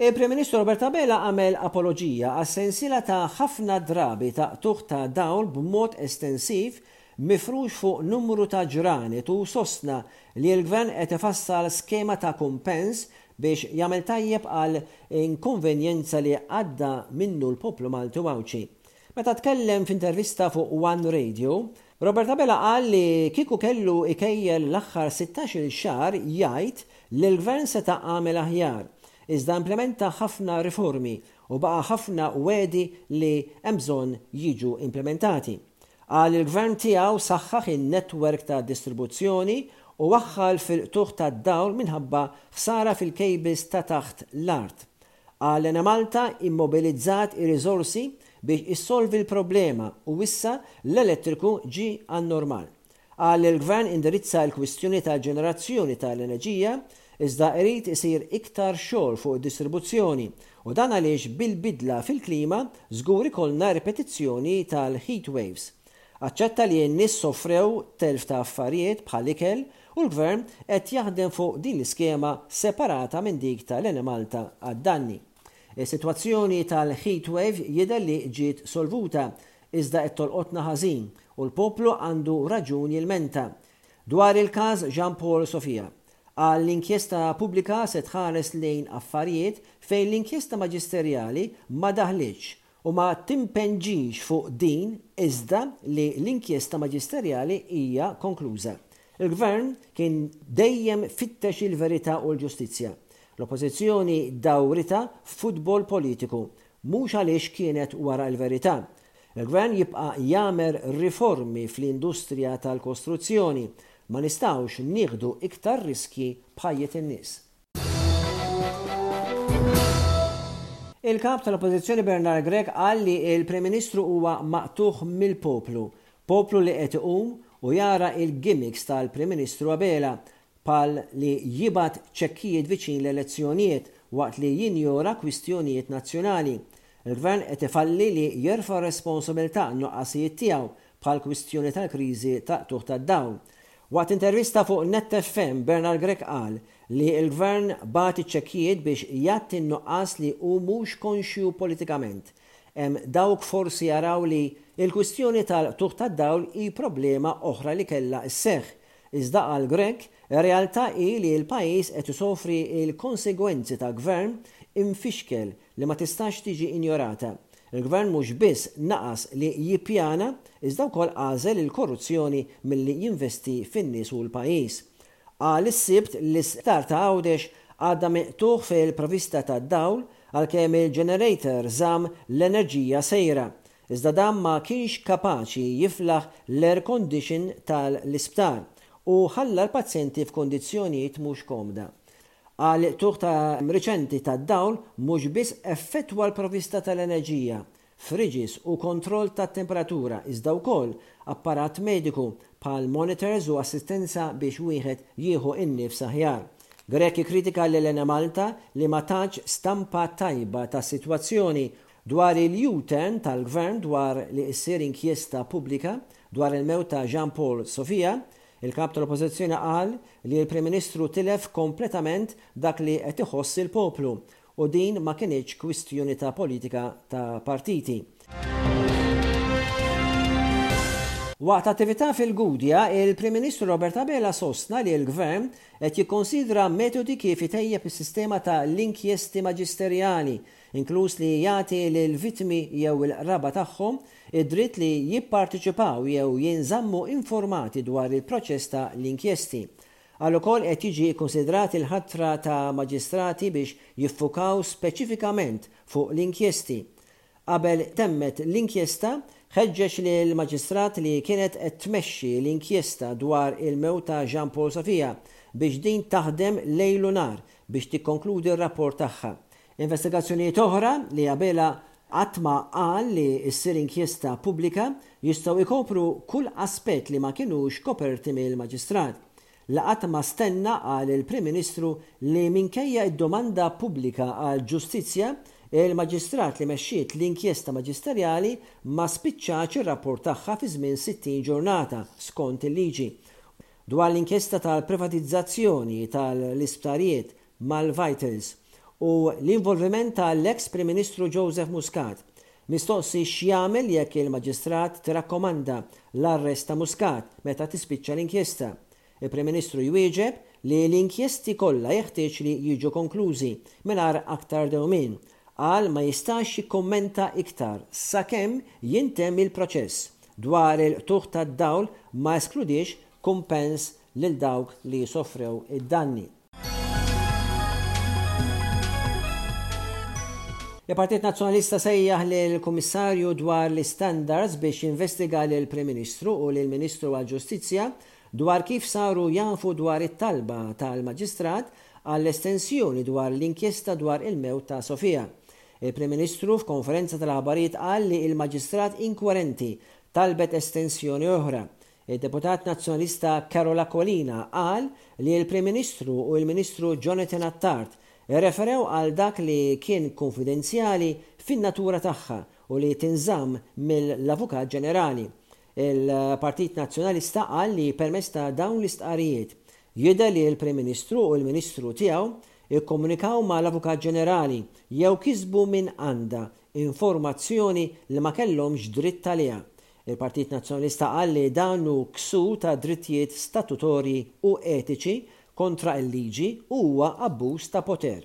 Il-Prim Ministru Robert Abela għamel apoloġija għas-sensiela ta' ħafna drabi ta' qtugħ ta' dawl b'mod estensiv mifrux fuq numru ta' ġranet u sostna li l-Gvern qed ifassal skema ta' kumpens biex jagħmel tajjeb għal inkonvenjenza li għadda minnu l-poplu Malti u Għawdxi. Meta tkellem f'intervista fuq one Radio, Robert Abela qal li kieku kellu ikejjel l-aħħar sittax-il xahar jgħid li l-Gvern seta' għamel aħjar, iżda implementa ħafna riformi u baqa' ħafna wegħdi li hemm bżonn jiġu implimentati. Qal li l-Gvern tiegħu saħħaħ in-netwerk ta' distribuzzjoni u waħħal fil-qtugħ tad-dawl minħabba ħsara fil-kejbils ta' taħt l-art. Qal Enemalta immobilizzat ir-riżorsi biex issolvi l-problema u issa l-elettriku ġie għan-normal. Qal li l-Gvern indirizza l-kwistjoni tal-ġenerazzjoni tal-enerġija iżda irid isir iktar xogħol fuq id-distribuzzjoni u dan għaliex bil-bidla fil-klima żgur ikollna ripetizzjoni tal-heatwaves Aċċetta li n-nies sofrew telf ta' affarijiet bħal ikel u l-Gvern qed jaħdem fuq din l-iskema separata minn dik tal-Enemalta għad-danni. Is-sitwazzjoni tal-heatwave jidher li ġiet solvuta iżda qed tolqotna ħażin u l-poplu għandu raġun jilmenta. Dwar il-każ Jean Paul Sofia, qal li inkjesta pubblika se tħares lejn affarijiet fejn l-inkjesta maġisterjali ma daħlitx u ma timpenġix fuq din iżda li l-inkjesta maġisterjali hija konkluża. Il-Gvern kien dejjem fittex il-verità u l-ġustizzja. L-Oppożizzjoni dawritha f'futbol politiku, mhux għaliex kienet wara l-verità. Il-Gvern jibqa' jagħmel riformi fl-industrija tal-kostruzzjoni. Ma nistgħux nieħdu iktar riskji b'ħajjiet in-nies. Il-Kap tal-Oppożizzjoni Bernard Grech qal li l-Prim Ministru huwa maqtugħ mill-poplu, poplu li qed iqum u jara l-gimmicks tal-Prim Ministru Abela bħal li jibgħat ċekkijiet viċin l-elezzjonijiet waqt li jinjora kwistjonijiet nazzjonali. Il-Gvern qed ifalli li jerfa' r-responsabilità għan-nuqqasijiet tiegħu, bħall-kwistjoni tal-kriżi ta' qtugħ tad-dawl. Waqt intervista fuq Net FM, Bernard Grech qal li l-Gvern bagħat iċ-ċekkijiet biex jgħatti n-nuqqas li hu mhux konxju politikament. Hemm dawk forsi jaraw li l-kwistjoni tal-qtugħ tad-dawl hi problema oħra li kellha sseħħ. Iżda qal Grech, ir-realtà hi li l-pajjiż qed isofri l-konsegwenzi ta' Gvern imfixkel li ma tistax tiġi injorata. Il-Gvern mhux biss naqas li jippjana, iżda wkoll għażel il-korruzzjoni milli jinvesti fin-nies u l-pajjiż. Qal is-Sibt li l-Isptar ta' Għawdex għadha miqtugħ fil-provista tad-dawl għalkemm il-generator żamm l-enerġija sejra, iżda dan ma kienx kapaċi jiflaħ l-air condition tal-Isptar u ħalla l-pazjenti f'kundizzjonijiet mhux komda. Qal tuħ ta' riċenti tad-dawl mhux biss effettwa l-provista tal-enerġija, friġis u kontroll tat-temperatura iżda wkoll apparat mediku bħal monitors u assistenza biex wieħed jieħu n-nifs aħjar. Grech ikkritika lil Enemalta li ma tatx stampa tajba tas-sitwazzjoni dwar il-U-turn tal-Gvern dwar li issir inkjesta pubblika dwar il-mewt ta' Jean Paul Sofia Il-Kap tal-Oppożizzjoni qal li l-Prim Ministru tilef kompletament dak li qed iħoss il-poplu u din ma kinitx kwistjoni ta' politika ta' partiti. Waqt attività fil-Gudja, il-Prim Ministru Robert Abela sostna li l-Gvern qed jikkonsidra metodi kif itejjeb is-sistema ta' l-inkjesti maġisterjali, inkluż li jagħti lill-vittmi jew il-qraba tagħhom Id-dritt li jipparteċipaw jew jinżammu informati dwar il-proċess ta' l-inkjesti. Qal ukoll qed jiġi kkunsidrat il-ħatra ta' maġistrati biex jiffukaw speċifikament fuq l-inkjesti. Qabel temmet l-inkjesta, ħeġġeġ lill-maġistrat li kienet qed tmexxi l-inkjesta dwar il-mewt ta' Jean Paul Safia biex din taħdem lejl u nhar biex tikkonkludi r-rapport tagħha. Investigazzjonijiet oħra, li Abela qatt ma qal li ssir inkjesta pubblika, jistgħu jkopru kull aspett li ma kinux koperti mill-Maġistrat. La qatt ma stenna, qal il-Prim Ministru, li minkejja d-domanda pubblika għal ġustizzja, il-Maġistrat li mexxiet l-inkjesta maġisterjali ma spiċċatx ir-rapport tagħha fi żmien 60 ġurnata, skont il-liġi. Dwar l-inkjesta tal-privatizzazzjoni tal-isptarijiet, mal-Vitals u l-involviment ta' l-eks Prim Ministru Joseph Muscat. Mistoqsi x'jagħmel jekk il-Maġistrat tirakkomanda l-arrest ta' Muscat meta tispiċċa l-inkjesta, il-Prim Ministru jwieġeb li l-inkjesti kollha jeħtieġ li jiġu konklużi mingħajr aktar dewmien. Qal ma jistax jikkummenta iktar sakemm jintemm il-proċess. Dwar il-qtugħ tad-dawl ma eskludiex kumpens lil dawk li sofrew id-danni. Il-Partit Nazzjonalista sejjaħ lill-Kummissarju dwar l-Istandards biex jinvestiga lill-Prim Ministru u lill-Ministru għall-Ġustizzja dwar kif saru jafu dwar it-talba tal-Maġistrat għall-estensjoni dwar l-inkjesta dwar il-mewt ta' Sofia. Il-Prim Ministru f'konferenza tal-aħbarijiet qal li l-Maġistrat inkwerenti talbet estensjoni oħra Id-deputat Nazzjonalista Carol Aquilina qal li l-Prim Ministru u l-Ministru Jonathan Attard irreferew għal dak li kien kunfidenzjali fin-natura tagħha u li tinżamm mill-Avukat Ġenerali. Il-Partit Nazzjonalista qal li permezz ta' dawn l-istqarrijiet jidher li l-Prim Ministru u l-Ministru tiegħu kkomunikaw ma' l-Avukat Ġenerali jew kisbu mingħandha informazzjoni li ma kellhomx dritt għaliha Il-Partit Nazzjonalista qal li dan hu ksur ta' drittijiet statutorji u etiċi kontra l-liġi u huwa abbuż ta' poter.